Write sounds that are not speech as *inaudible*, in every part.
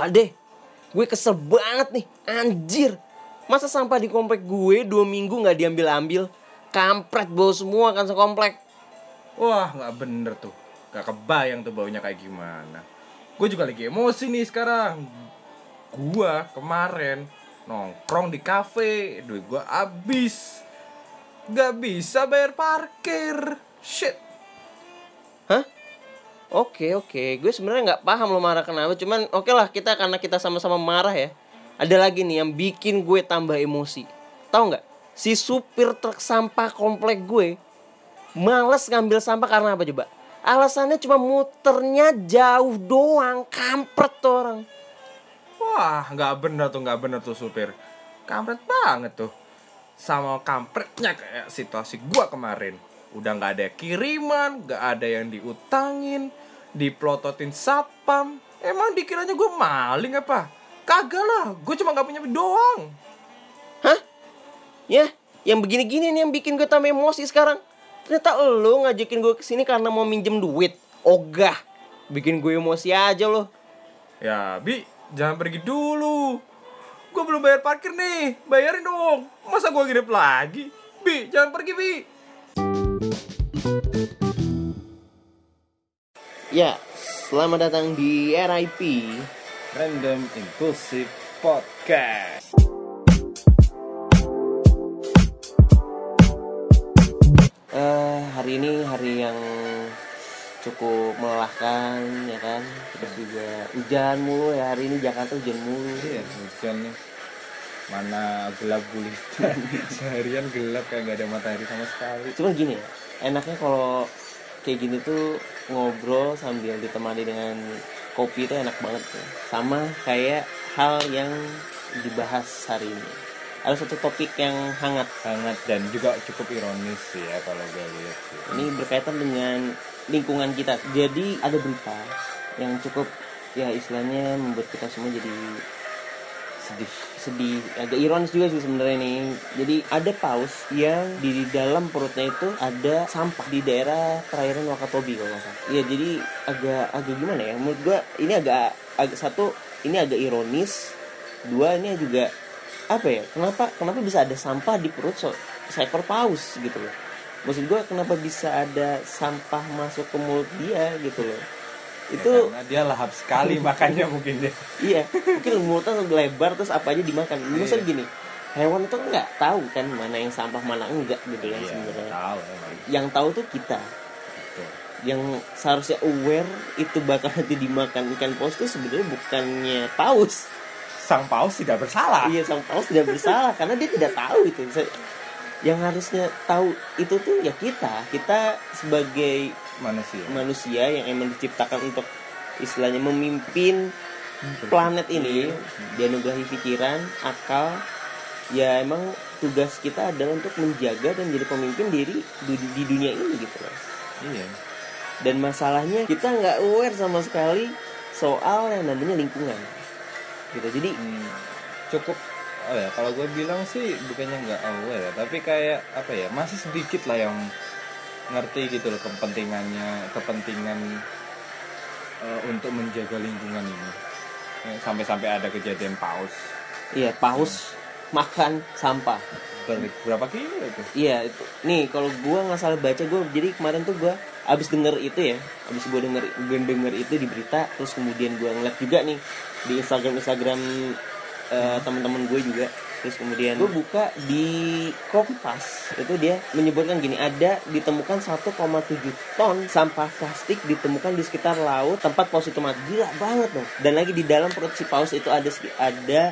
Pak gue kesel banget nih, anjir. Masa sampah di komplek gue dua minggu nggak diambil-ambil? Kampret bau semua kan sekomplek. Wah, nggak bener tuh. Gak kebayang tuh baunya kayak gimana. Gue juga lagi emosi nih sekarang. Gua kemarin nongkrong di kafe, duit gua habis. Gak bisa bayar parkir. Shit. Hah? Oke oke, gue sebenarnya nggak paham lo marah kenapa. Cuman oke lah kita karena kita sama-sama marah ya. Ada lagi nih yang bikin gue tambah emosi. Tahu nggak? Si supir truk sampah komplek gue males ngambil sampah karena apa coba? Alasannya cuma muternya jauh doang, kampret tuh orang. Wah, nggak bener tuh, nggak bener tuh supir. Kampret banget tuh. Sama kampretnya kayak situasi gua kemarin. Udah nggak ada kiriman, nggak ada yang diutangin, diplototin satpam. Emang dikiranya gue maling apa? Kagak lah, gue cuma nggak punya doang. Hah? Ya, yang begini-gini nih yang bikin gue tambah emosi sekarang. Ternyata lo ngajakin gue ke sini karena mau minjem duit. Ogah. Bikin gue emosi aja lo. Ya, Bi, jangan pergi dulu. Gue belum bayar parkir nih, bayarin dong. Masa gue nginep lagi? Bi, jangan pergi, Bi. Ya, selamat datang di RIP. Random Impulsive Podcast. Eh, hari ini hari yang cukup melelahkan ya kan. Terus juga hujan mulu ya hari ini Jakarta hujan mulu. Iya, hujan nih. Mana gelap gulita. *laughs* Seharian gelap kayak gak ada matahari sama sekali. Cuman gini ya, enaknya kalau kayak gini tuh ngobrol sambil ditemani dengan kopi itu enak banget tuh. Sama kayak hal yang dibahas hari ini. Ada satu topik yang hangat. Hangat dan juga cukup ironis sih ya kalau gue lihat sih. Ini berkaitan dengan lingkungan kita. Jadi ada berita yang cukup ya istilahnya membuat kita semua jadi sedih sedih agak ironis juga sih sebenarnya nih. Jadi ada paus yang di dalam perutnya itu ada sampah di daerah perairan Wakatobi kalau nggak salah. Iya jadi agak agak gimana ya? Menurut gua ini agak agak satu ini agak ironis. Dua ini juga apa ya? Kenapa kenapa bisa ada sampah di perut so, seekor paus gitu loh? Maksud gua kenapa bisa ada sampah masuk ke mulut dia gitu loh itu Ya, *laughs* karena dia lahap sekali *laughs* makannya mungkin dia. iya mungkin mulutnya lebar terus apa aja dimakan maksudnya gini hewan itu nggak tahu kan mana yang sampah mana enggak gitu ya Iya, sebenarnya tahu emang. yang tahu tuh kita Betul. yang seharusnya aware itu bakal nanti dimakan ikan paus tuh sebenarnya bukannya paus Sang paus tidak bersalah. iya sang paus tidak bersalah karena dia tidak tahu itu yang harusnya tahu itu tuh ya kita kita sebagai Manusia. manusia yang emang diciptakan untuk istilahnya memimpin planet ini dianugerahi pikiran akal. Ya emang tugas kita adalah untuk menjaga dan jadi pemimpin diri di, di dunia ini gitu loh. Iya. dan masalahnya kita nggak aware sama sekali soal yang namanya lingkungan. Gitu. Jadi Hmm, cukup oh ya kalau gue bilang sih bukannya nggak aware ya tapi kayak apa ya masih sedikit lah yang ngerti gitu loh kepentingannya kepentingan eh, untuk menjaga lingkungan ini. Ya, sampai-sampai ada kejadian paus. Iya paus makan sampah. Ber- berapa kilo itu? Iya itu. Nih kalau gua nggak salah baca gua jadi kemarin tuh gua abis denger itu ya abis gua denger gue denger itu di berita terus kemudian gua ngeliat juga nih di Instagram Instagram eh, teman-teman gue juga terus kemudian gue buka di Kompas. Itu dia menyebutkan gini ada ditemukan 1,7 ton sampah plastik ditemukan di sekitar laut tempat paus itu mati. Gila banget dong. Dan lagi di dalam perut si paus itu ada ada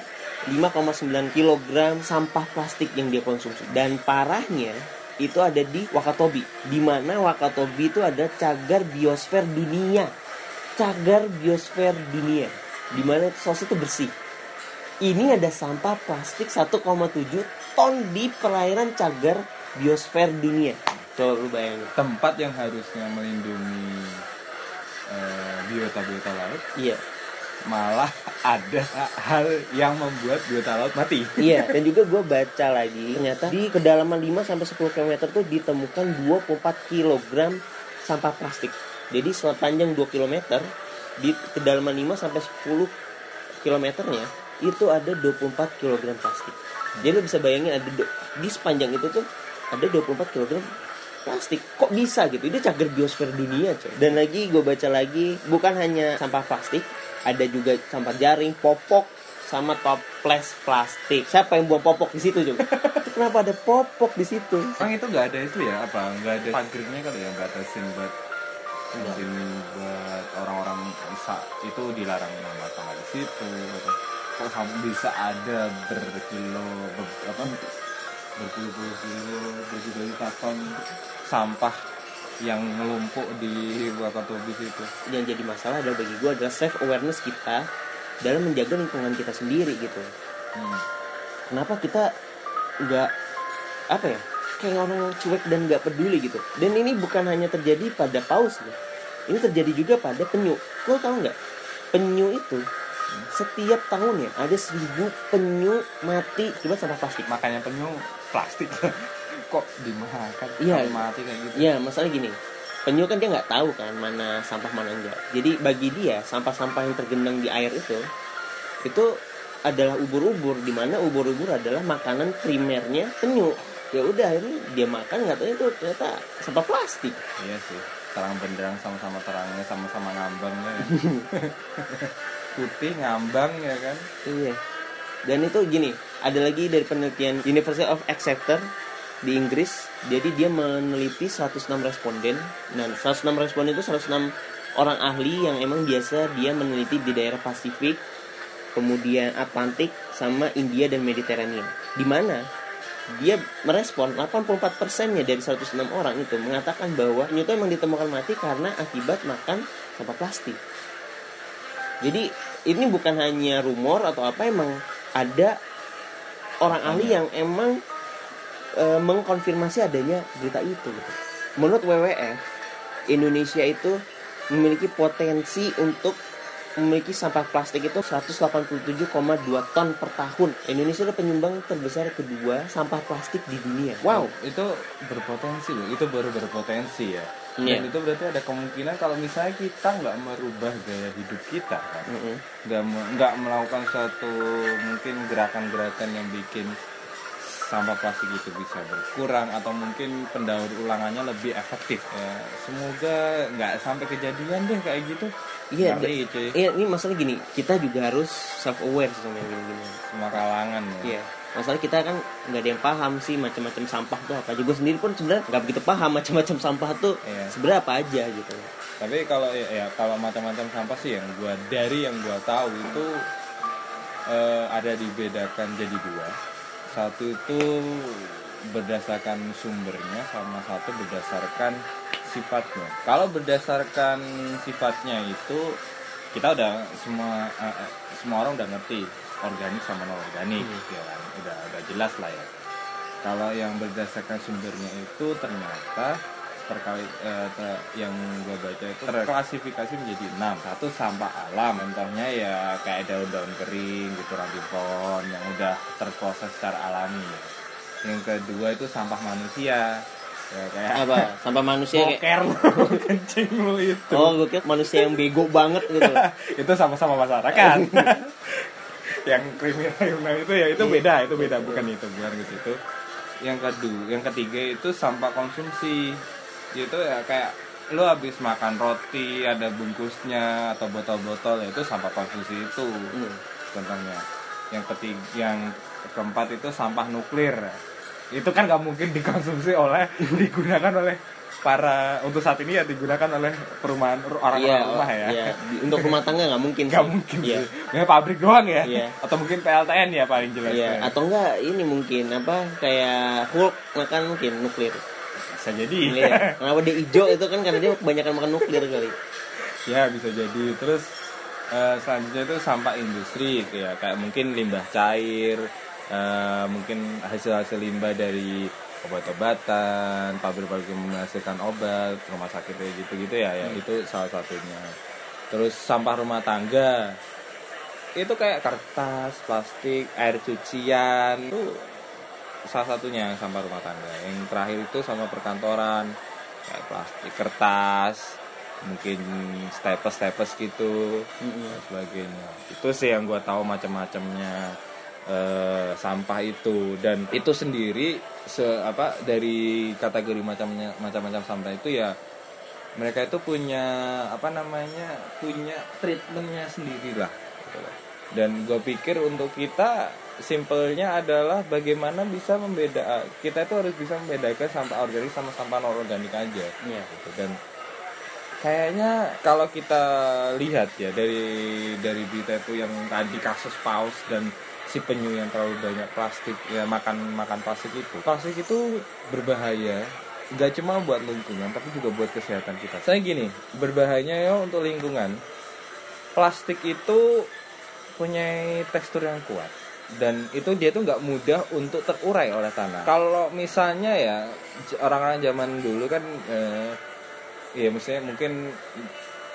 5,9 kg sampah plastik yang dia konsumsi. Dan parahnya itu ada di Wakatobi di mana Wakatobi itu ada cagar biosfer dunia. Cagar biosfer dunia. Di mana saus itu bersih ini ada sampah plastik 1,7 ton di perairan cagar biosfer dunia. Coba lu bayangin. Tempat yang harusnya melindungi eh, biota-biota laut. Iya. Malah ada hal yang membuat biota laut mati. Iya, dan juga gue baca lagi ternyata? di kedalaman 5 sampai 10 km tuh ditemukan 24 kg sampah plastik. Jadi sepanjang 2 km di kedalaman 5 sampai 10 kilometernya itu ada 24 kg plastik. Jadi lu bisa bayangin ada do- di sepanjang itu tuh ada 24 kg plastik. Kok bisa gitu? Itu cagar biosfer dunia coy. Dan lagi gue baca lagi bukan hanya sampah plastik ada juga sampah jaring popok sama toples plastik. Siapa yang buang popok di situ coba *laughs* Itu kenapa ada popok di situ? Emang itu nggak ada itu ya? Apa nggak ada pagernya kali ya? Batasin buat batasin buat orang-orang bisa itu dilarang rumah tangga di situ atau kok sampai bisa ada berkilo ber, apa berpuluh-puluh kilo berjuta ton sampah yang melumpuk di Wakatobi situ yang jadi masalah adalah bagi gue adalah self awareness kita dalam menjaga lingkungan kita sendiri gitu. Hmm. kenapa kita nggak apa ya kayak orang cuek dan nggak peduli gitu. Dan ini bukan hanya terjadi pada paus ya ini terjadi juga pada penyu. Lo tau nggak? Penyu itu setiap tahunnya ada seribu penyu mati. Akibat sampah plastik makanya penyu plastik. *laughs* Kok dimakan? Iya. Mati kayak gitu. Ya masalah gini. Penyu kan dia nggak tahu kan mana sampah mana enggak. Jadi bagi dia sampah-sampah yang tergenang di air itu itu adalah ubur-ubur di mana ubur-ubur adalah makanan primernya penyu. Ya udah akhirnya dia makan nggak tahu itu ternyata sampah plastik. Iya sih, terang benderang sama-sama terangnya sama-sama ngambang ya. *laughs* Putih ngambang ya kan. iya. Dan itu gini ada lagi dari penelitian University of Exeter di Inggris. Jadi dia meneliti 106 responden. Dan 106 responden itu 106 orang ahli yang emang biasa dia meneliti di daerah Pasifik kemudian Atlantik sama India dan Mediterania di mana dia merespon 84 persennya dari 106 orang itu mengatakan bahwa penyu itu emang ditemukan mati karena akibat makan sampah plastik. Jadi ini bukan hanya rumor atau apa emang ada orang ahli yang emang e, mengkonfirmasi adanya berita itu gitu. Menurut WWF, Indonesia itu memiliki potensi untuk memiliki sampah plastik itu 187,2 ton per tahun. Indonesia adalah penyumbang terbesar kedua sampah plastik di dunia. Wow. itu berpotensi loh. Itu baru berpotensi ya. Iya. Dan itu berarti ada kemungkinan kalau misalnya kita nggak merubah gaya hidup kita kan, nggak me- nggak melakukan suatu mungkin gerakan-gerakan yang bikin sampah plastik itu bisa berkurang atau mungkin pendaur ulangannya lebih efektif ya semoga nggak sampai kejadian deh kayak gitu Iya, Ngeri, cuy Iya, ini masalah gini, kita juga harus self aware sama yang gini-gini. semua kalangan ya Iya. Masalah kita kan nggak ada yang paham sih macam-macam sampah tuh apa. Juga sendiri pun sebenarnya nggak begitu paham macam-macam sampah tuh Iya. sebenarnya apa aja gitu. tapi kalau ya, ya, kalau macam-macam sampah sih yang gua dari yang gua tahu itu eh, ada dibedakan jadi dua satu itu berdasarkan sumbernya sama satu berdasarkan sifatnya kalau berdasarkan sifatnya itu kita udah semua eh, eh, semua orang udah ngerti organik sama non organik Hmm. ya kan udah udah jelas lah ya kalau yang berdasarkan sumbernya itu ternyata terkait eh, ter- yang gue baca itu terklasifikasi menjadi enam satu sampah alam contohnya ya kayak daun-daun kering gitu ranting pohon yang udah terproses secara alami ya. yang kedua itu sampah manusia ya kayak Apa? Sampah manusia *laughs* boker kencing lu itu Oh, gue kira manusia yang bego banget gitu. *laughs* itu sama-sama masyarakat *laughs* yang kriminal itu ya itu beda itu beda. Bukan itu bukan gitu. Itu yang kedua yang ketiga itu sampah konsumsi. Itu ya kayak lu habis makan roti ada bungkusnya atau botol-botol ya itu sampah konsumsi itu Hmm. contohnya. Yang ketiga yang keempat itu sampah nuklir. Itu kan nggak mungkin dikonsumsi oleh *laughs* digunakan oleh para untuk saat ini ya digunakan oleh perumahan orang-orang Iya, rumah ya. Di- Untuk rumah tangga nggak mungkin. nggak mungkin Iya. Ya, pabrik doang ya Iya. atau mungkin PLTN ya paling jelas Iya, ya. atau enggak ini mungkin apa kayak Hulk makan mungkin nuklir. bisa jadi Iya. Kenapa dia hijau itu kan karena dia kebanyakan makan nuklir kali. ya bisa jadi terus eh, selanjutnya itu sampah industri ya kayak mungkin limbah cair eh, mungkin hasil-hasil limbah dari obat-obatan pabrik-pabrik yang menghasilkan obat rumah sakit kayak gitu-gitu ya ya itu salah satunya. Terus sampah rumah tangga itu kayak kertas plastik air cucian itu salah satunya yang sampah rumah tangga. Yang terakhir itu sama perkantoran kayak plastik kertas mungkin staples staples gitu dan sebagainya. Sebagainya itu sih yang gue tahu macam-macamnya eh, sampah itu. Dan itu sendiri se apa dari kategori macamnya macam-macam sampah itu ya mereka itu punya apa namanya punya treatmentnya sendiri lah. Dan gue pikir untuk kita simpelnya adalah bagaimana bisa membeda kita itu harus bisa membedakan sampah organik sama sampah non organik aja. Iya. gitu dan kayaknya kalau kita lihat ya dari dari berita itu yang tadi kasus paus dan si penyu yang terlalu banyak plastik ya makan makan plastik itu. Plastik itu berbahaya nggak cuma buat lingkungan tapi juga buat kesehatan kita. Saya gini berbahayanya ya untuk lingkungan. Plastik itu punya tekstur yang kuat. Dan itu dia tuh nggak mudah untuk terurai oleh tanah. Kalau misalnya ya orang-orang zaman dulu kan, eh, ya misalnya mungkin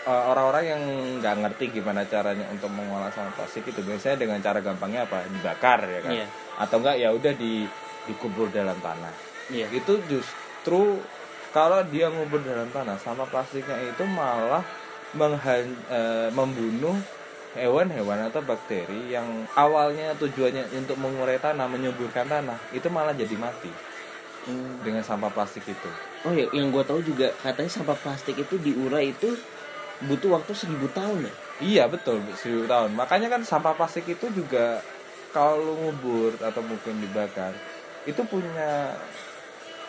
eh, orang-orang yang nggak ngerti gimana caranya untuk mengolah sampah plastik itu biasanya dengan cara gampangnya apa dibakar ya kan, Iya. atau enggak ya udah di dikubur dalam tanah. Iya. Itu justru kalau dia ngubur dalam tanah sama plastiknya itu malah menghan- eh, membunuh hewan-hewan atau bakteri yang awalnya tujuannya untuk mengurai tanah, menyuburkan tanah, itu malah jadi mati Hmm. dengan sampah plastik itu. Oh ya, yang gue tahu juga katanya sampah plastik itu diurai itu butuh waktu seribu tahun ya. Iya betul, seribu tahun. Makanya kan sampah plastik itu juga kalau lu ngubur atau mungkin dibakar, itu punya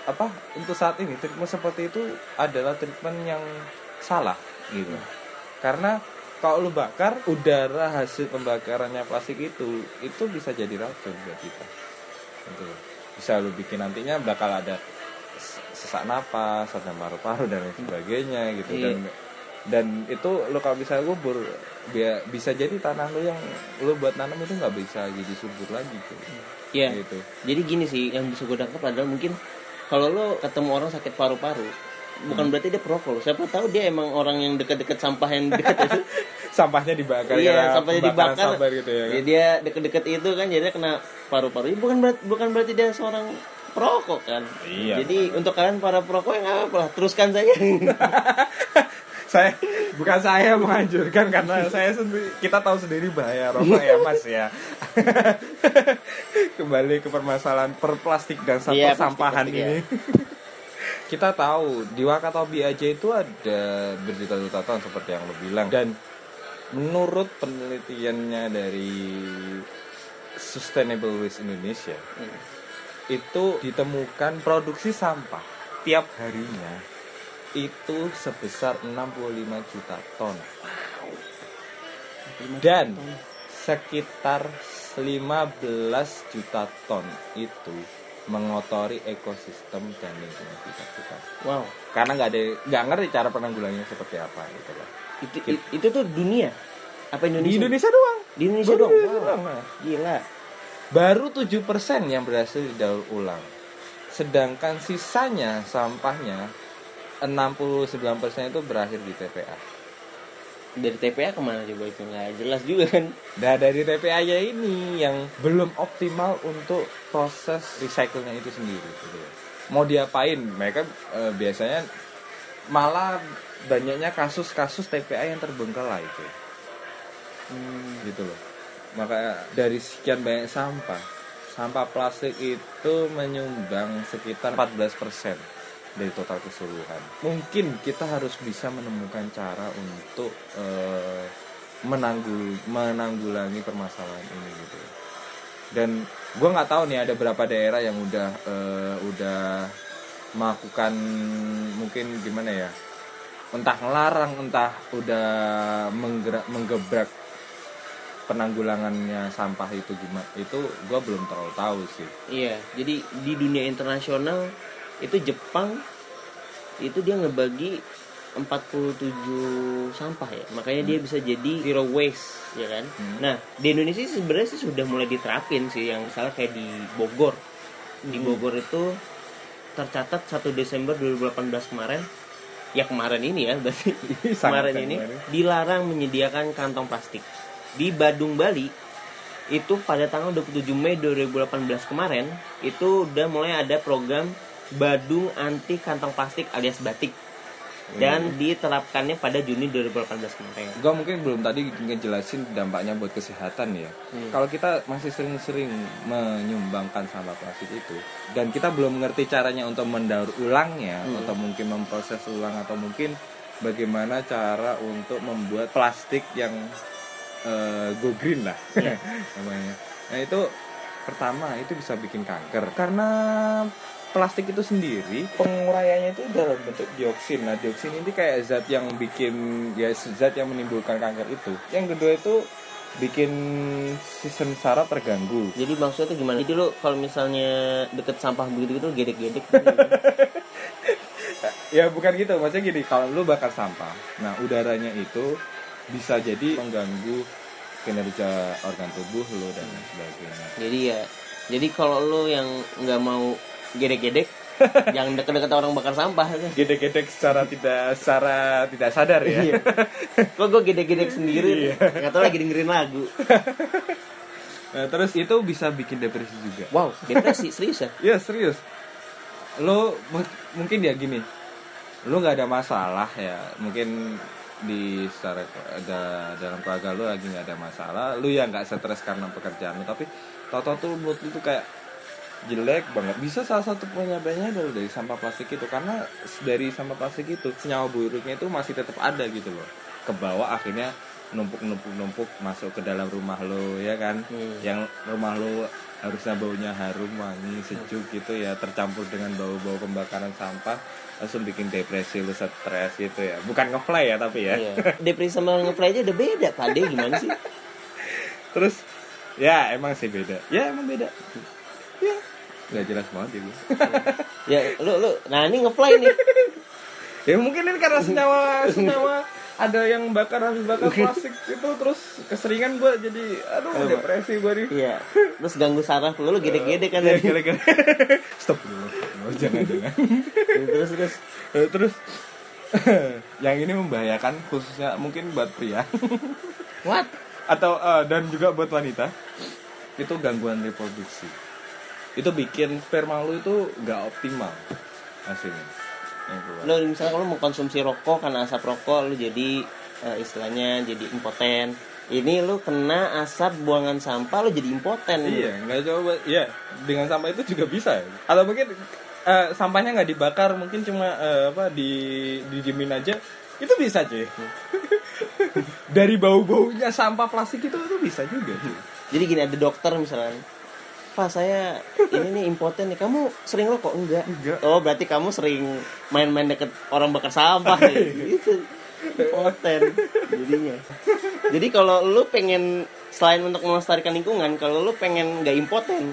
apa untuk saat ini treatment seperti itu adalah treatment yang salah gitu. Karena kalau lu bakar udara hasil pembakarannya plastik itu itu bisa jadi racun buat kita. Gitu. Bisa lu bikin nantinya bakal ada sesak napas, ada paru-paru dan lain sebagainya gitu Iya. dan dan itu lo kalau bisa kubur dia bisa jadi tanah lo yang lo buat nanam itu nggak bisa jadi subur lagi tuh Iya. gitu Jadi gini sih, yang bisa gue tangkap adalah mungkin kalau lo ketemu orang sakit paru-paru, bukan berarti dia perokok. Siapa tahu dia emang orang yang dekat-dekat sampah yang dekat itu. *laughs* sampahnya dibakar iya, sampahnya dibakar. sabar gitu ya kan? Ya, dia deket-deket itu kan jadi kena paru-paru. Ya, bukan berarti bukan berarti dia seorang perokok kan. Iya. Jadi untuk kalian para perokok yang apa lah, teruskan saja. *laughs* *laughs* saya bukan saya menganjurkan karena saya sendiri kita tahu sendiri bahaya rokok ya mas ya. *laughs* Kembali ke permasalahan perplastik dan Iya, sampah sampahan plastik, ini. kita tahu di Wakatobi aja itu ada berjuta-juta ton seperti yang lo bilang. Dan menurut penelitiannya dari Sustainable Waste Indonesia Hmm. itu ditemukan produksi sampah tiap harinya itu sebesar 65 juta ton dan sekitar 15 juta ton itu mengotori ekosistem dan lingkungan kita kita wow. karena nggak ada nggak ngerti cara penanggulangannya seperti apa gitu loh Itu, it- itu tuh dunia. Apa Indonesia? di Indonesia doang Di Indonesia Baru doang. Indonesia Wow. doang, nah. Gila. baru 7% yang berhasil didaur ulang sedangkan sisanya sampahnya 69% itu berakhir di TPA Dari TPA ke mana coba itu nggak jelas juga kan? Nah dari TPA nya ini yang belum optimal untuk proses recycle-nya itu sendiri. Gitu. ya. Mau diapain? Mereka eh, biasanya malah banyaknya kasus-kasus TPA yang terbengkalai itu, Hmm. gitu loh. Maka dari sekian banyak sampah, sampah plastik itu menyumbang sekitar 14% dari total keseluruhan. Mungkin kita harus bisa menemukan cara untuk eh, menanggul menanggulangi permasalahan ini gitu. Dan gue nggak tahu nih ada berapa daerah yang udah eh, udah melakukan mungkin gimana ya entah ngelarang entah udah menggerak menggebrak penanggulangannya sampah itu gimana itu gue belum terlalu tahu sih Iya, jadi di dunia internasional itu Jepang itu dia ngebagi 47 sampah ya. Makanya dia bisa jadi zero waste, ya kan? Hmm. Nah, di Indonesia sebenarnya sih sudah mulai diterapin sih yang misalnya kayak di Bogor. Di Hmm. Bogor itu tercatat 1 Desember 2018 kemarin ya kemarin ini ya berarti *laughs* kemarin ini kemarin. dilarang menyediakan kantong plastik di Badung Bali itu pada tanggal 27 Mei 2018 kemarin itu udah mulai ada program Badung anti kantong plastik alias batik dan diterapkannya pada Juni 2018 kemarin. Gua mungkin belum tadi ngejelasin dampaknya buat kesehatan ya. Hmm. Kalau kita masih sering-sering menyumbangkan sampah plastik itu dan kita belum mengerti caranya untuk mendaur ulangnya Hmm. atau mungkin memproses ulang atau mungkin bagaimana cara untuk membuat plastik yang eh, go green lah *laughs* namanya. Nah itu pertama itu bisa bikin kanker karena plastik itu sendiri penguraiannya itu dalam bentuk dioksin. Nah dioksin ini kayak zat yang bikin ya zat yang menimbulkan kanker itu. Yang kedua itu bikin sistem saraf terganggu. Jadi maksudnya tuh gimana? Jadi lu kalau misalnya deket sampah begitu gitu gedek-gedek. *laughs* Ya bukan gitu, maksudnya gini, kalau lu bakar sampah, nah udaranya itu bisa jadi mengganggu kinerja organ tubuh lu dan sebagainya. jadi ya, jadi kalau lu yang nggak mau gedek-gedek, *laughs* jangan deket-deket orang bakar sampah. Gedek-gedek secara tidak secara tidak sadar ya. Iya. *laughs* Kok gue gedek-gedek sendiri? Nggak tahu lagi dengerin lagu. *laughs* Nah, terus itu bisa bikin depresi juga. Wow, depresi serius ya? Iya serius. Lo mu- mungkin ya gini, lo nggak ada masalah ya, mungkin di secara ada dalam keluarga lo lagi nggak ada masalah, lo ya nggak stres karena pekerjaan lo, tapi tau-tau tuh mood lo tuh kayak jelek banget. Bisa salah satu penyebabnya adalah dari sampah plastik itu, karena dari sampah plastik itu senyawa buruknya itu masih tetap ada gitu loh, ke bawah akhirnya numpuk numpuk numpuk masuk ke dalam rumah lo ya kan Hmm. yang rumah lo harusnya baunya harum wangi sejuk gitu ya tercampur dengan bau-bau pembakaran sampah langsung bikin depresi lo stres gitu ya bukan ngefly ya tapi ya Iya. Depresi sama ngefly aja udah beda. Pade gimana sih? *laughs* terus ya emang sih beda ya emang beda ya nggak jelas banget ya gue *laughs* Ya lu lu, nah ini ngefly nih. *laughs* ya mungkin ini karena senyawa senyawa ada yang bakar habis bakar *laughs* plastik itu terus keseringan gue jadi aduh depresi gue nih. Iya. Terus ganggu saraf lu, lu gede-gede kan Ya, stop. Dulu jangan jangan. Terus terus. Terus. Yang ini membahayakan khususnya mungkin buat pria. What? atau eh, dan juga buat wanita. Itu gangguan reproduksi itu bikin sperma lu itu nggak optimal hasilnya. Lu misalnya kalau mau konsumsi rokok karena asap rokok lu jadi eh, istilahnya jadi impoten. Ini lu kena asap buangan sampah lu jadi impoten. iya nggak coba iya dengan sampah itu juga bisa ya. atau mungkin eh, sampahnya nggak dibakar mungkin cuma eh, apa di didiemin aja itu bisa cuy *laughs* dari bau baunya sampah plastik itu itu bisa juga cuy Jadi gini ada dokter misalnya. Pak saya ini nih impoten nih. Kamu sering rokok enggak? Enggak. Oh berarti kamu sering main-main deket orang bakar sampah nih. *laughs* Itu impoten jadinya. Jadi kalau lu pengen selain untuk melestarikan lingkungan, kalau lu pengen nggak impoten,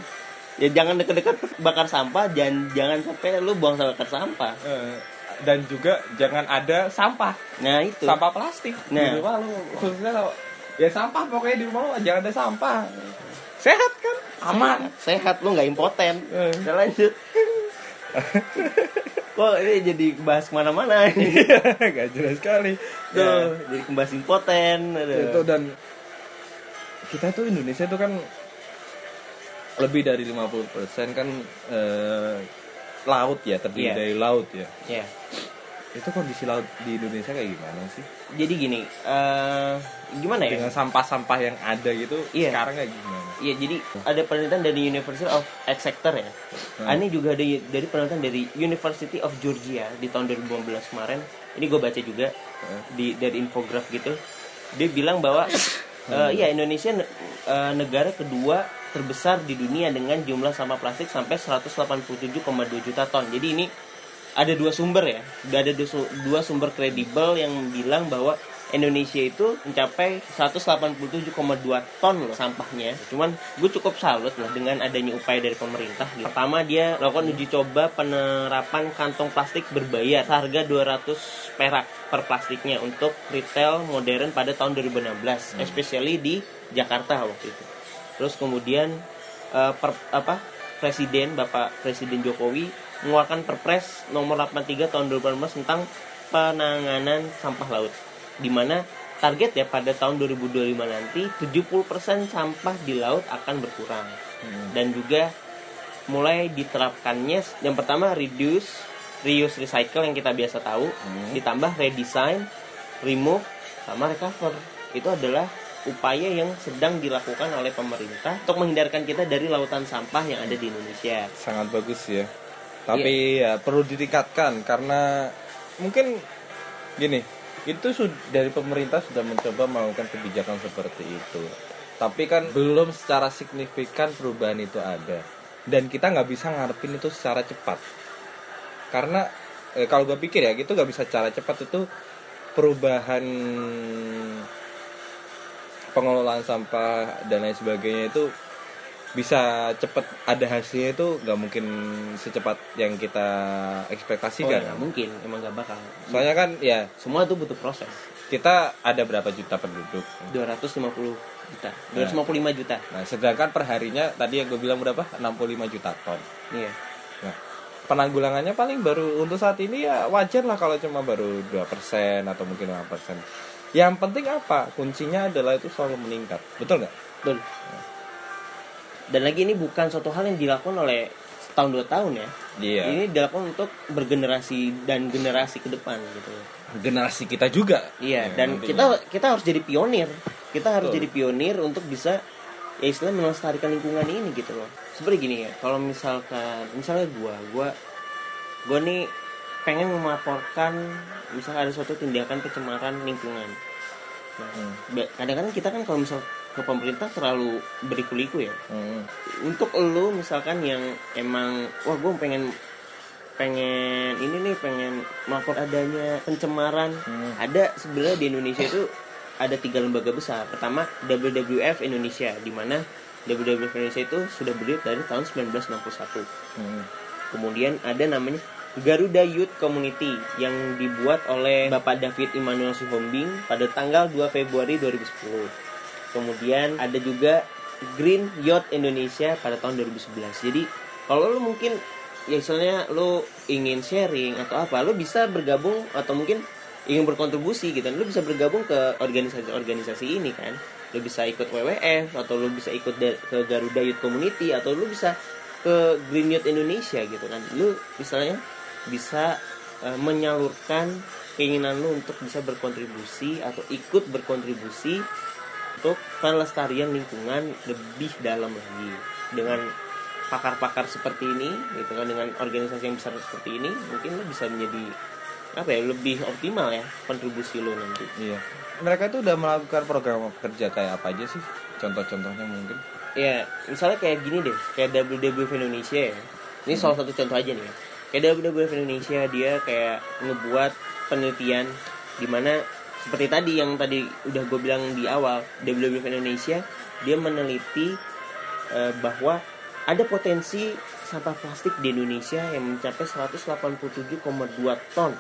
ya jangan deket-deket bakar sampah, jangan jangan sampai lu buang bakar sampah. Eh, dan juga jangan ada sampah Nah itu. sampah plastik Nah. di rumah lu khususnya kalau ya sampah pokoknya di rumah lu jangan ada sampah sehat kan aman Sehat lu nggak impoten. Eh. Udah lanjut. *laughs* Kok ini jadi bahas ke mana-mana ini? nggak jelas sekali Tuh, Ya, jadi kembas impoten. aduh. itu dan kita tuh Indonesia tuh kan lebih dari 50% kan eh, laut ya terdiri Iya. dari laut ya Ya. itu kondisi laut di Indonesia kayak gimana sih Jadi gini, eh gimana ya? dengan sampah-sampah yang ada gitu Iya. sekarang kayak gimana Iya, jadi ada penelitian dari University of Exeter ya. Hmm. Ini juga ada dari penelitian dari University of Georgia di tahun 2015 kemarin. Ini gue baca juga Hmm. di dari infograf gitu. Dia bilang bahwa eh, iya Indonesia ne- eh, negara kedua terbesar di dunia dengan jumlah sampah plastik sampai 187,2 juta ton. Jadi ini ada dua sumber ya. Ada dua sumber kredibel yang bilang bahwa Indonesia itu mencapai 187,2 ton loh sampahnya. Cuman gue cukup salut lah dengan adanya upaya dari pemerintah. Gitu. Pertama dia melakukan uji coba penerapan kantong plastik berbayar seharga 200 perak per plastiknya untuk retail modern pada tahun 2016, especially di Jakarta waktu itu. Terus kemudian eh, per, apa Presiden Bapak Presiden Jokowi mengeluarkan Perpres nomor 83 tahun 2018 tentang penanganan sampah laut di mana target ya pada tahun 2025 nanti 70% sampah di laut akan berkurang. Hmm. dan juga mulai diterapkannya yang pertama reduce reuse recycle yang kita biasa tahu. Hmm. ditambah redesign remove sama recover. Itu adalah upaya yang sedang dilakukan oleh pemerintah untuk menghindarkan kita dari lautan sampah yang ada di Indonesia. Sangat bagus ya. Tapi ya perlu ditingkatkan karena mungkin gini itu dari pemerintah sudah mencoba melakukan kebijakan seperti itu. Tapi kan belum secara signifikan perubahan itu ada. Dan kita nggak bisa ngarepin itu secara cepat. Karena eh, kalau gue pikir ya gitu nggak bisa secara cepat itu perubahan pengelolaan sampah dan lain sebagainya itu bisa cepat ada hasilnya itu nggak mungkin secepat yang kita oh, ekspektasikan ya, mungkin. Emang gak bakal. Soalnya kan ya. Semua itu butuh proses. Kita ada berapa juta penduduk? 250 juta. 255 juta. Nah sedangkan perharinya tadi yang gue bilang berapa? 65 juta ton. Iya. Nah penanggulangannya paling baru untuk saat ini ya wajar lah kalau cuma baru 2% atau mungkin 5% yang penting apa? Kuncinya adalah itu selalu meningkat. Betul nggak? Betul dan lagi ini bukan suatu hal yang dilakukan oleh setahun dua tahun ya. Iya. Ini dilakukan untuk bergenerasi dan generasi ke depan gitu. Generasi kita juga. Iya Ya, dan nantinya. kita kita harus jadi pionir. Kita harus Betul. jadi pionir untuk bisa ya istilah melestarikan lingkungan ini gitu loh. Seperti gini ya kalau misalkan misalnya gua gua gua nih pengen melaporkan misalnya ada suatu tindakan pencemaran lingkungan. Nah Hmm. kadang-kadang kita kan kalau misal ke pemerintah terlalu beriku-liku ya Hmm. untuk lo misalkan yang emang wah gue pengen pengen ini nih pengen melapor adanya pencemaran Hmm. ada sebenarnya di Indonesia itu ada tiga lembaga besar pertama WWF Indonesia di mana WWF Indonesia itu sudah berdiri dari tahun 1961 Hmm. kemudian ada namanya Garuda Youth Community yang dibuat oleh Bapak David Immanuel Sihombing pada tanggal 2 Februari 2010 kemudian ada juga Green Yacht Indonesia pada tahun 2011 jadi kalau lu mungkin ya misalnya lu ingin sharing atau apa lu bisa bergabung atau mungkin ingin berkontribusi gitu. Lu bisa bergabung ke organisasi-organisasi ini kan. Lu bisa ikut WWF atau lu bisa ikut ke Garuda Youth Community atau lu bisa ke Green Youth Indonesia gitu kan. Lu misalnya bisa eh, menyalurkan keinginan lu untuk bisa berkontribusi atau ikut berkontribusi untuk pelestarian lingkungan lebih dalam lagi dengan pakar-pakar seperti ini gitu kan dengan organisasi yang besar seperti ini mungkin lu bisa menjadi apa ya lebih optimal ya kontribusi lu nanti Iya. Mereka itu udah melakukan program kerja kayak apa aja sih? Contoh-contohnya mungkin. ya misalnya kayak gini deh kayak WWF Indonesia ya ini salah satu contoh aja nih ya kayak WWF Indonesia dia kayak ngebuat penelitian di mana seperti tadi yang tadi udah gue bilang di awal WWF Indonesia dia meneliti eh, bahwa ada potensi sampah plastik di Indonesia yang mencapai 187,2 ton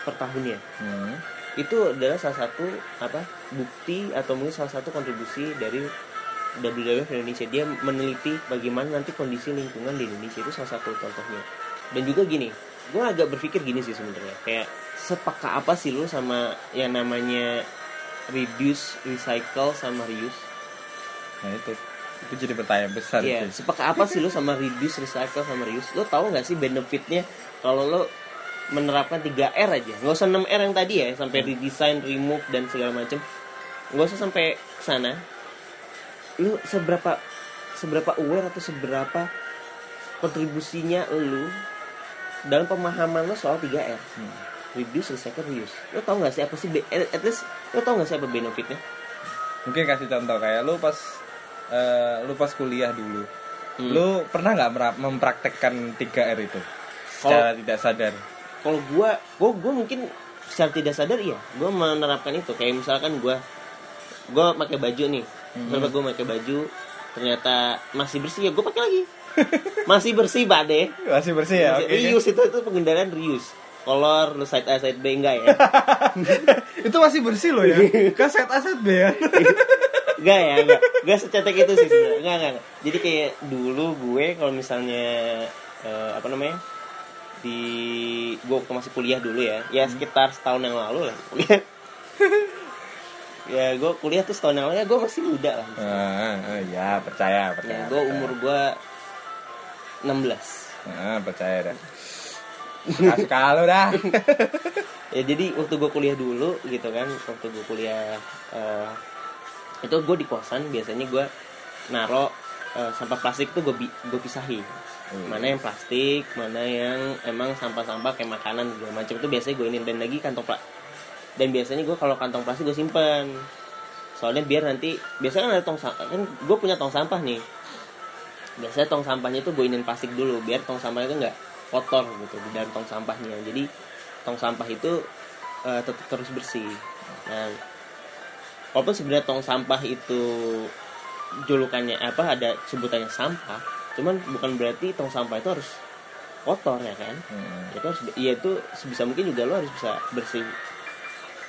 per tahunnya. Hmm. itu adalah salah satu apa bukti atau mungkin salah satu kontribusi dari WWF Indonesia. Dia meneliti bagaimana nanti kondisi lingkungan di Indonesia itu salah satu contohnya. Dan juga gini gue agak berpikir gini sih sebenarnya kayak sepeka apa sih lu sama yang namanya reduce recycle sama reuse Nah itu. Itu jadi pertanyaan besar Iya, sih. sepakat apa sih lu sama reduce, recycle sama reuse? Lu tahu nggak sih benefitnya kalau lu menerapkan 3R aja? Nggak usah 6R yang tadi ya, sampai redesign, remove dan segala macam. Nggak usah sampai ke sana. Lu seberapa seberapa aware atau seberapa kontribusinya lu dalam pemahaman lu soal 3R? Hmm. Reduce, recycle, reuse. Lu tahu nggak sih apa sih at least lu tahu nggak sih apa benefitnya? Mungkin kasih contoh kayak lu pas eh, lu pas kuliah dulu. Hmm. Lu pernah nggak mempraktekkan 3R itu? Secara tidak sadar. kalau gua gua gua mungkin secara tidak sadar iya gua menerapkan itu kayak misalkan gua gua pakai baju nih misalnya gua pakai baju ternyata masih bersih ya gua pakai lagi. *laughs* Masih bersih pak deh Masih bersih ya? Oke. reuse itu itu pengendalian reuse. Kolor lu side A side B enggak ya? *laughs* Itu masih bersih loh ya. *laughs* kan set A set B ya. enggak ya enggak. Enggak secetek itu sih sebenarnya. Enggak, enggak jadi kayak dulu gue kalau misalnya eh, apa namanya di gue waktu masih kuliah dulu ya. Ya sekitar setahun yang lalu lah kuliah ya gue kuliah tuh setahun yang lalu ya gue masih muda lah Ah, ah, ya percaya ya percaya. gue umur gue 16 Ah, percaya dah. *laughs* suka lu dah *laughs* ya jadi waktu gue kuliah dulu gitu kan waktu gue kuliah eh, itu gue di kosan biasanya gue naro eh, sampah plastik tuh gue gue pisahin Hmm. mana yang plastik mana yang emang sampah-sampah kayak makanan segala macam itu biasanya gue ini dan lagi kantong dan biasanya gue kalau kantong plastik gue simpen. Soalnya biar nanti biasanya kan ada tong sampah kan gue punya tong sampah nih. Biasanya tong sampahnya tuh gue inin plastik dulu biar tong sampah itu nggak kotor gitu di dalam tong sampahnya. Jadi tong sampah itu eh, tetap terus bersih. Nah walaupun sebenarnya tong sampah itu julukannya apa ada sebutannya sampah cuman bukan berarti tong sampah itu harus kotor ya kan? Hmm. itu harus iya itu sebisa mungkin juga lo harus bisa bersih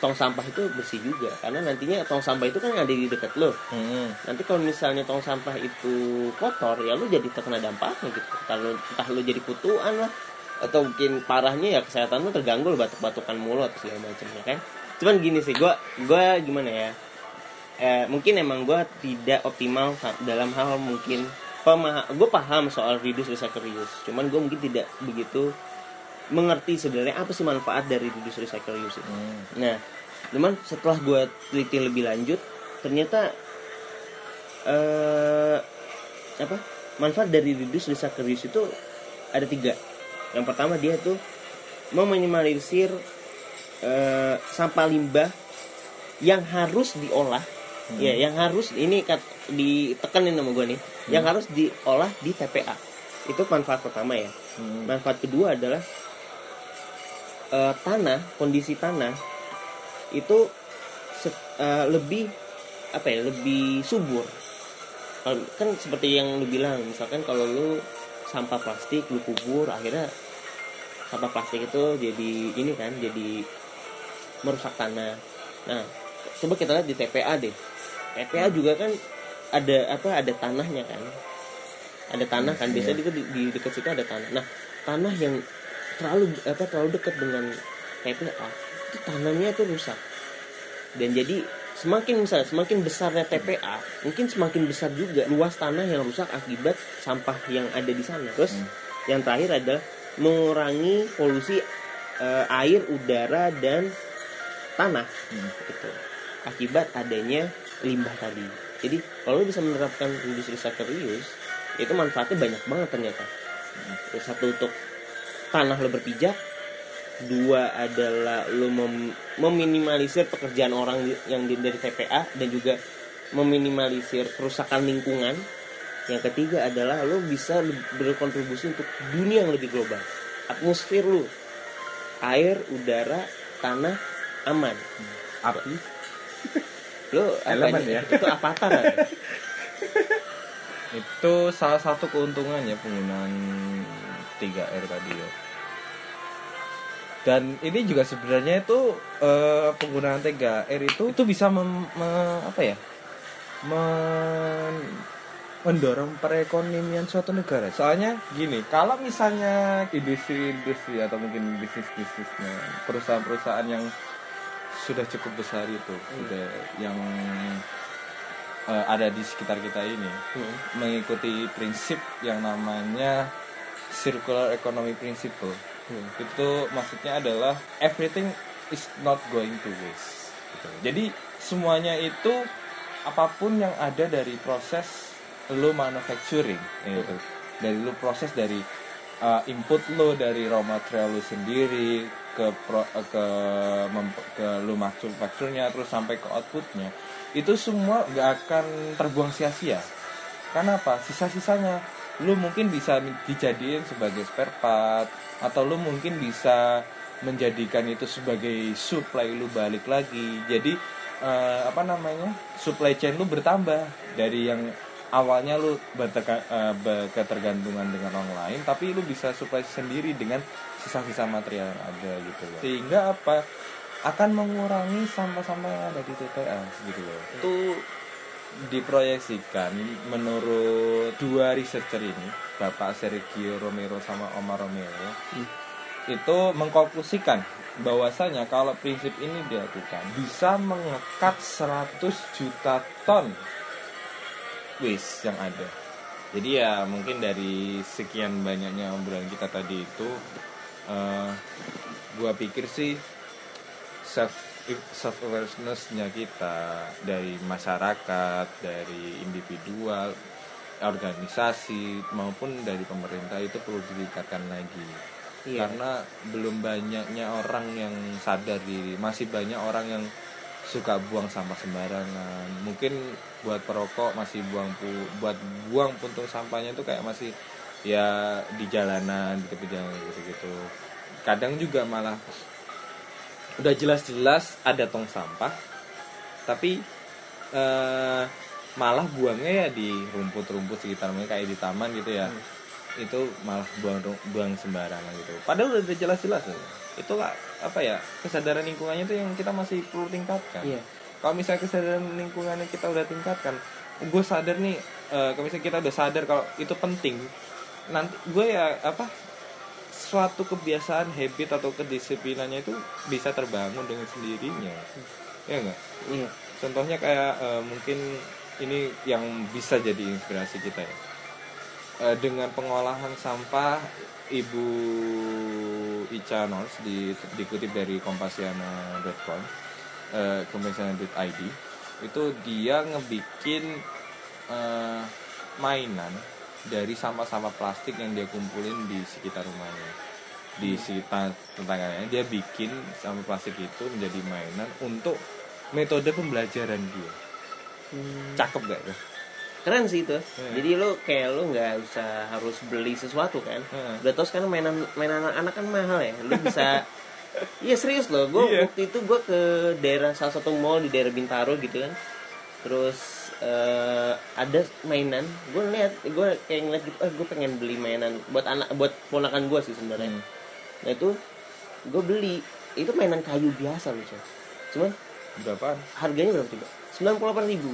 tong sampah itu bersih juga. Karena nantinya tong sampah itu kan ada di dekat lo. Hmm. nanti kalau misalnya tong sampah itu kotor ya lu jadi terkena dampaknya gitu. Kalau entah lu jadi kutuan lah. Atau mungkin parahnya ya kesehatan lu terganggu lu batuk-batukan mulu atau segala macam ya kan? Cuman gini sih gua gua gimana ya? Eh, mungkin emang gua tidak optimal dalam hal mungkin pemah gue paham soal reduce recycle reuse. Cuman gue mungkin tidak begitu mengerti sebenarnya apa sih manfaat dari reduce recycle reuse itu Hmm. Nah, cuman setelah gue teliti lebih lanjut, ternyata eh apa manfaat dari reduce recycle reuse itu ada tiga. Yang pertama dia tuh meminimalisir eh, sampah limbah yang harus diolah, ya yang harus ini kat, ditekanin sama gue nih, yang harus diolah di TPA. Itu manfaat pertama ya. Hmm. Manfaat kedua adalah eh, tanah, kondisi tanah itu eh, lebih apa ya, lebih subur. Kan seperti yang lu bilang, misalkan kalau lu sampah plastik lu kubur, akhirnya sampah plastik itu jadi ini kan, jadi merusak tanah. Nah, coba kita lihat di TPA deh. TPA juga kan ada apa? Ada tanahnya kan. Ada tanah kan, biasanya itu di, di dekat situ ada tanah. Nah, tanah yang terlalu apa terlalu dekat dengan TPA itu tanahnya itu rusak. Dan jadi semakin misalnya semakin besarnya TPA mungkin semakin besar juga luas tanah yang rusak akibat sampah yang ada di sana. Terus Hmm. yang terakhir adalah mengurangi polusi eh, air udara dan tanah. Hmm. gitu. Akibat adanya limbah tadi. Jadi kalau bisa menerapkan industri reuse itu manfaatnya banyak banget ternyata. Yang satu untuk tanah lo berpijak. Dua adalah lo mem- meminimalisir pekerjaan orang yang di- dari TPA dan juga meminimalisir kerusakan lingkungan. Yang ketiga adalah lo bisa berkontribusi untuk dunia yang lebih global. Atmosfer lo. Air udara tanah aman. Api. Lo *laughs* Elemen ya. itu avatar kan? itu salah satu keuntungannya penggunaan 3R tadi ya dan ini juga sebenarnya itu eh, penggunaan 3R itu itu bisa mem- me- apa ya? Men- mendorong perekonomian suatu negara. Soalnya gini kalau misalnya industri-industri atau mungkin bisnis-bisnisnya perusahaan-perusahaan yang sudah cukup besar itu sudah yang eh, ada di sekitar kita ini Hmm. mengikuti prinsip yang namanya circular economy principle Hmm. itu maksudnya adalah everything is not going to waste gitu. jadi semuanya itu apa pun yang ada dari proses lo manufacturing gitu. Dari lo proses dari uh, input lo dari raw material lo sendiri ke pro, ke mem- ke lo manufacturnya terus sampai ke outputnya itu semua nggak akan terbuang sia-sia. Karena apa? Sisa-sisanya. Lu mungkin bisa dijadiin sebagai spare part atau lu mungkin bisa menjadikan itu sebagai supply lu balik lagi. Jadi eh, apa namanya supply chain lu bertambah. Dari yang awalnya lu berteka- eh, berketergantungan dengan lain tapi lu bisa supply sendiri dengan sisa-sisa material yang ada gitu loh. Sehingga apa? Akan mengurangi sampah-sampah yang ada di TPA gitu loh. Itu diproyeksikan menurut dua researcher ini Bapak Sergio Romero sama Omar Romero Hmm. itu mengkonklusikan bahwasanya kalau prinsip ini dilakukan bisa mengekat 100 juta ton waste yang ada jadi ya mungkin dari sekian banyaknya obrolan kita tadi itu eh, gua pikir sih self self awarenessnya kita dari masyarakat dari individual organisasi maupun dari pemerintah itu perlu ditingkatkan lagi. Iya. karena belum banyaknya orang yang sadar diri. Masih banyak orang yang suka buang sampah sembarangan. Mungkin buat perokok masih buang pu buat buang puntung sampahnya itu kayak masih ya di jalanan di tepi jalan gitu gitu kadang juga malah udah jelas-jelas ada tong sampah tapi eh, malah buangnya ya di rumput-rumput sekitar mereka kayak di taman gitu ya. Itu malah buang buang sembarangan gitu. Padahal udah jelas-jelas tuh. Itulah apa ya kesadaran lingkungannya itu yang kita masih perlu tingkatkan. Iya. kalau misalnya kesadaran lingkungannya kita udah tingkatkan gue sadar nih eh, kalau misalnya kita udah sadar kalau itu penting nanti gue ya apa suatu kebiasaan habit atau kedisiplinannya itu bisa terbangun dengan sendirinya. Ya enggak Iya. contohnya kayak eh, mungkin ini yang bisa jadi inspirasi kita ya. Eh, dengan pengolahan sampah Ibu Ica Nors di, dikutip dari kompasiana.com eh, kompasiana.id itu dia ngebikin eh, mainan dari sampah-sampah plastik yang dia kumpulin di sekitar rumahnya. Di sekitar tetangganya. Dia bikin sampah plastik itu menjadi mainan untuk metode pembelajaran dia Hmm. cakep gak tuh keren sih itu Iya. jadi lo kayak lo nggak usah harus beli sesuatu kan Heeh. udah tau sekarang mainan mainan anak kan mahal ya lo bisa *laughs* Iya serius loh, gue Iya. waktu itu gue ke daerah salah satu mall di daerah Bintaro gitu kan, terus eh, ada mainan, gue lihat, gue kayak ngeliat gitu, eh gue pengen beli mainan buat anak, buat ponakan gue sih sebenarnya. Hmm. Nah itu gue beli, itu mainan kayu biasa loh coy. Cuman berapaan harganya berapa coba? 98 ribu.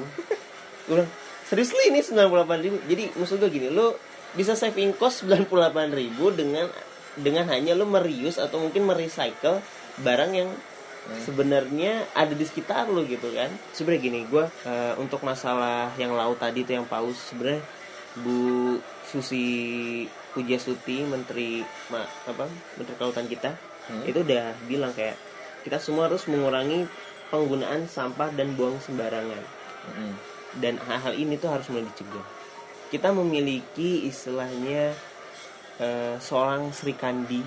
Gue bilang, serius li ini 98 ribu? Jadi maksud gue gini, lo bisa saving cost 98 ribu dengan dengan hanya lo merius atau mungkin merecycle barang yang sebenarnya ada di sekitar lo gitu kan. Sebenarnya gini gue eh, untuk masalah yang laut tadi itu yang paus sebenarnya Bu Susi Pujiastuti Menteri ma, apa? Menteri Kelautan kita Hmm. itu udah bilang kayak kita semua harus mengurangi penggunaan sampah dan buang sembarangan. Mm-mm. dan hal-hal ini tuh harus mulai dicegah. Kita memiliki istilahnya eh, seorang Sri Kandi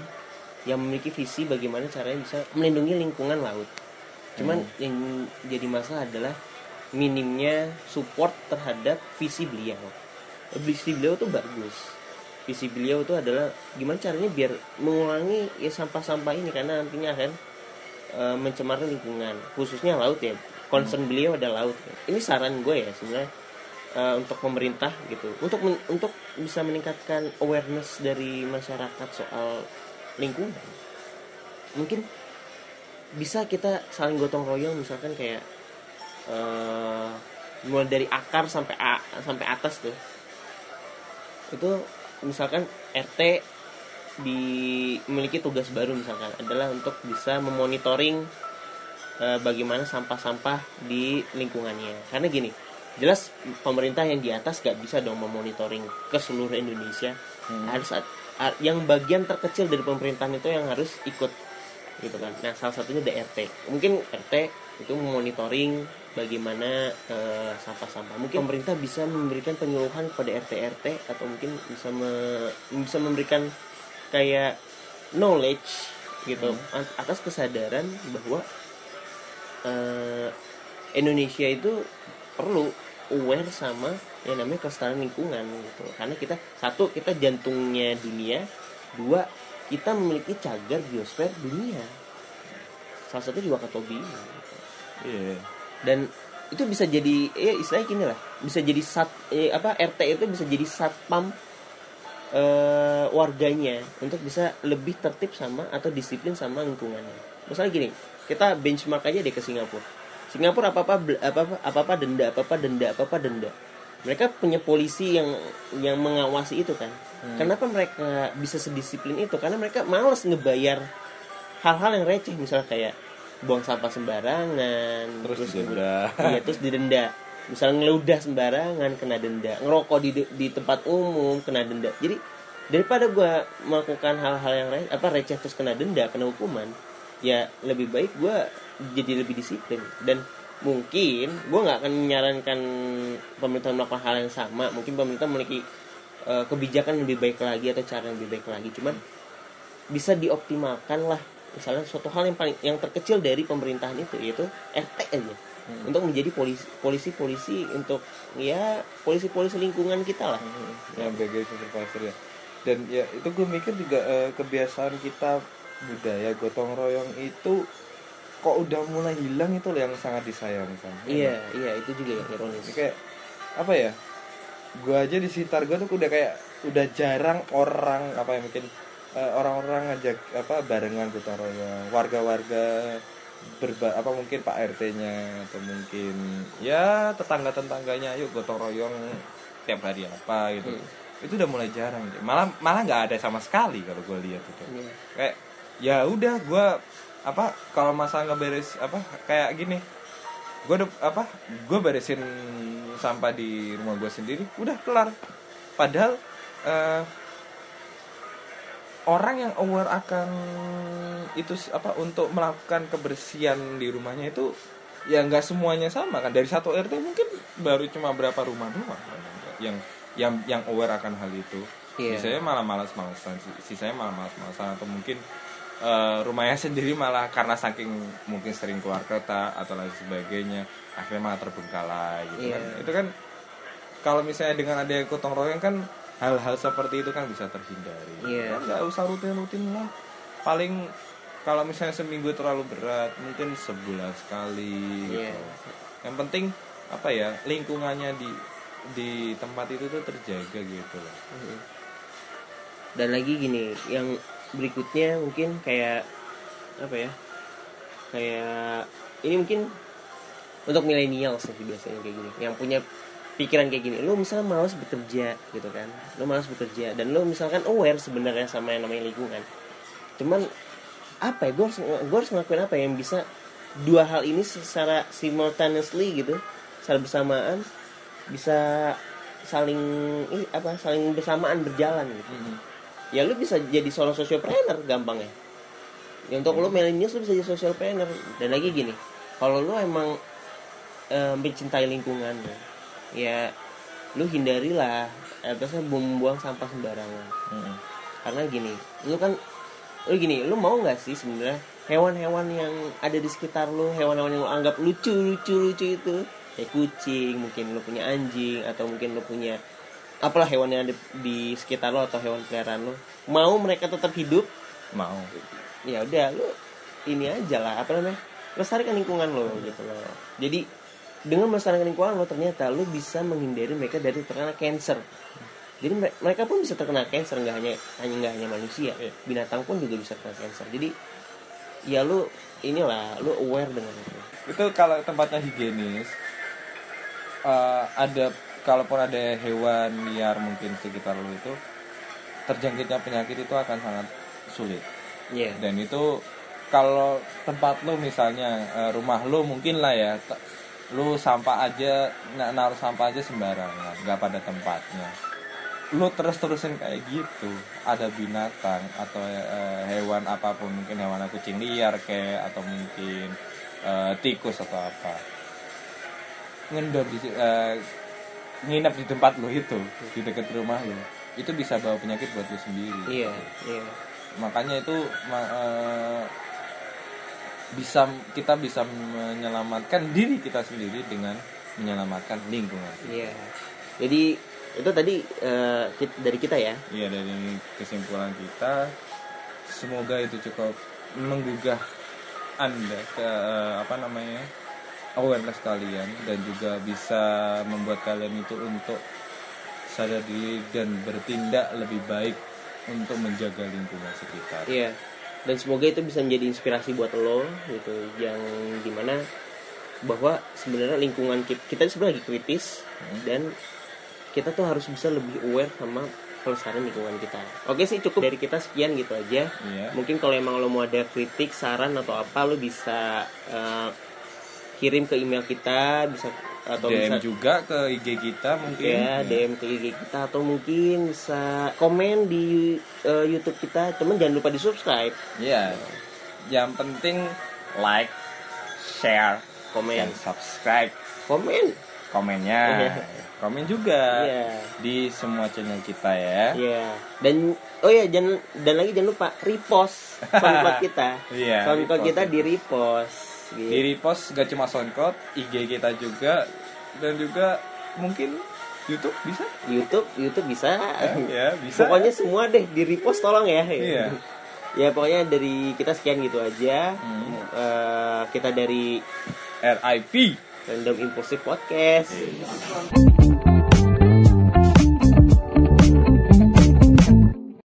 yang memiliki visi bagaimana caranya bisa melindungi lingkungan laut. Cuman yang jadi masalah adalah minimnya support terhadap visi beliau. Visi beliau tuh bagus. Visi beliau tuh adalah gimana caranya biar mengurangi ya sampah-sampah ini. Karena nantinya akan eh, mencemarkan lingkungan khususnya laut ya. Concern beliau ada laut ini saran gue ya sebenarnya eh, untuk pemerintah gitu. Untuk men- untuk bisa meningkatkan awareness dari masyarakat soal lingkungan. Mungkin bisa kita saling gotong royong misalkan kayak eh mulai dari akar sampai a- sampai atas tuh. Itu misalkan RT dimiliki tugas baru misalkan adalah untuk bisa memonitoring eh, bagaimana sampah-sampah di lingkungannya. Karena gini jelas pemerintah yang di atas gak bisa dong memonitoring ke seluruh Indonesia. Harus ad- a- yang bagian terkecil dari pemerintahan itu yang harus ikut gitu kan. Nah salah satunya ada RT mungkin RT itu memonitoring bagaimana eh, sampah-sampah. Mungkin pemerintah bisa memberikan penyuluhan kepada RT RT atau mungkin bisa me- bisa memberikan kayak knowledge gitu at- atas kesadaran bahwa eh, Indonesia itu perlu aware sama yang namanya kelestarian lingkungan gitu karena kita satu kita jantungnya dunia dua kita memiliki cagar biosfer dunia salah satu juga Katobi gitu. Iya. dan itu bisa jadi ya istilahnya gini lah bisa jadi sat eh, apa RT itu bisa jadi satpam eh, warganya untuk bisa lebih tertib sama atau disiplin sama lingkungannya. Misalnya gini kita benchmark aja deh ke Singapura. Singapura apa apa apa apa apa denda apa apa denda apa apa denda. Mereka punya polisi yang yang mengawasi itu kan. Kenapa mereka bisa sedisiplin itu? Karena mereka males ngebayar hal-hal yang receh misalnya kayak buang sampah sembarangan Terus kemudian- didenda. iya terus didenda *laughs* misalnya ngeludah sembarangan kena denda. Ngerokok di di tempat umum kena denda. Jadi daripada gue melakukan hal-hal yang re- apa receh terus kena denda kena hukuman ya lebih baik gue jadi lebih disiplin. Dan mungkin gue nggak akan menyarankan pemerintah melakukan hal yang sama. Mungkin pemerintah memiliki eh, kebijakan lebih baik lagi atau cara yang lebih baik lagi. Cuman bisa dioptimalkan lah. Misalnya suatu hal yang paling yang terkecil dari pemerintahan itu yaitu RT aja untuk menjadi polisi polisi polisi untuk ya polisi polisi lingkungan kita lah. Yang sebagai supervisor ya. Dan ya itu gue mikir juga eh, kebiasaan kita budaya gotong royong itu kok udah mulai hilang itu loh yang sangat disayangkan. Iya iya itu juga yang ironis. Kayak apa ya gue aja di sekitar gue tuh udah kayak udah jarang orang apa ya mungkin eh, orang-orang ngajak apa barengan gotong royong. Warga-warga berba apa mungkin pak rt-nya atau mungkin ya tetangga tetangganya yuk gotong royong tiap hari apa gitu. Itu udah mulai jarang malah malah nggak ada sama sekali kalau gue lihat itu. Iya. kayak ya udah gue apa kalau masalah nggak beres apa kayak gini gue udah apa gue beresin sampah di rumah gue sendiri udah kelar. Padahal eh, orang yang aware akan itu apa untuk melakukan kebersihan di rumahnya itu ya nggak semuanya sama kan dari satu rt mungkin baru cuma berapa rumah doang yang yang yang aware akan hal itu Iya. sisanya malah malas-malasan si- sisanya malah malas-malasan atau mungkin eh, rumahnya *laughs* sendiri malah karena saking mungkin sering keluar kota atau lain sebagainya akhirnya malah terbengkalai gitu kan Iya. itu kan kalau misalnya dengan ada gotong royong kan hal-hal seperti itu kan bisa terhindari Iya. Ya, nggak usah rutin-rutin lah paling kalau misalnya seminggu terlalu berat mungkin sebulan sekali Iya. gitu. yang penting apa ya lingkungannya di di tempat itu tuh terjaga gitu loh Mhm. dan lagi gini yang berikutnya mungkin kayak apa ya kayak ini mungkin untuk milenial sih biasanya kayak gini yang punya pikiran kayak gini lu misalnya malas bekerja gitu kan. Lu malas bekerja dan lu misalkan aware sebenarnya sama yang namanya lingkungan. Cuman apa ya gue harus gue harus ngelakuin apa yang bisa dua hal ini secara simultaneously gitu secara bersamaan bisa saling ih, apa saling bersamaan berjalan gitu. Ya lu bisa jadi seorang socialpreneur gampang ya. Ya untuk lu millennials lu bisa jadi socialpreneur dan lagi gini kalau lu emang eh, mencintai lingkungan ya, ya lu hindarilah. Apa sih membuang sampah sembarangan. Mm-mm. karena gini lu kan lu gini lu mau nggak sih sebenarnya hewan-hewan yang ada di sekitar lu hewan-hewan yang lu anggap lucu lucu lucu itu? Kayak kucing mungkin lu punya anjing atau mungkin lu punya apalah hewan yang ada di sekitar lo atau hewan peliharaan lo mau mereka tetap hidup? Mau. Ya udah lu ini aja lah apa namanya lestarikan lingkungan lo gitu loh. Jadi dengan melestarikan lingkungan lo ternyata lo bisa menghindari mereka dari terkena cancer. Jadi mere- mereka pun bisa terkena cancer nggak hanya hanya nggak hanya manusia. Iya. binatang pun juga bisa terkena cancer. Jadi ya lu inilah lu aware dengan itu. Itu kalau tempatnya higienis eh, ada kalaupun ada hewan liar mungkin sekitar lu itu terjangkitnya penyakit itu akan sangat sulit. Iya. dan itu kalau tempat lu misalnya eh, rumah lu mungkin lah ya lu sampah aja na- naruh sampah aja sembarangan nggak pada tempatnya. Lu terus terusin kayak gitu ada binatang atau eh, hewan apa pun mungkin hewan kucing liar kayak atau mungkin eh, tikus atau apa. Ngendor di eh, nginep di tempat lu itu di dekat rumah lu itu bisa bawa penyakit buat lu sendiri. Iya iya. Makanya itu ma- eh, bisa kita bisa menyelamatkan diri kita sendiri dengan menyelamatkan lingkungan iya jadi itu tadi kit- dari kita ya Iya dari kesimpulan kita semoga itu cukup menggugah anda ke eh, apa namanya awareness kalian dan juga bisa membuat kalian itu untuk sadar diri dan bertindak lebih baik untuk menjaga lingkungan sekitar. Iya. Dan semoga itu bisa menjadi inspirasi buat lo gitu yang di mana bahwa sebenarnya lingkungan kita, kita sebenarnya lagi kritis Hmm. dan kita tuh harus bisa lebih aware sama kelestarian lingkungan kita. Oke sih cukup dari kita sekian gitu aja. Iya. Mungkin kalau emang lo mau ada kritik, saran atau apa lo bisa eh, kirim ke email kita, bisa atau DM bisa juga ke IG kita mungkin ya DM ke IG kita atau mungkin bisa komen di eh, YouTube kita teman jangan lupa di subscribe Iya. Yang penting like, share, komen dan subscribe. komen Komennya. Komen juga Iya. di semua channel kita ya. Iya. Dan oh ya jangan dan lagi jangan lupa repost *laughs* soundcloud kita. Iya, Soundcloud kita di repost. Gitu. Di repost gak cuma SoundCloud, IG kita juga dan juga mungkin YouTube bisa? YouTube, YouTube bisa. *laughs* ya, bisa. Pokoknya semua deh di repost tolong ya. Iya. Ya pokoknya dari kita sekian gitu aja. Hmm. Eh, kita dari RIP. Random Impulsive Podcast.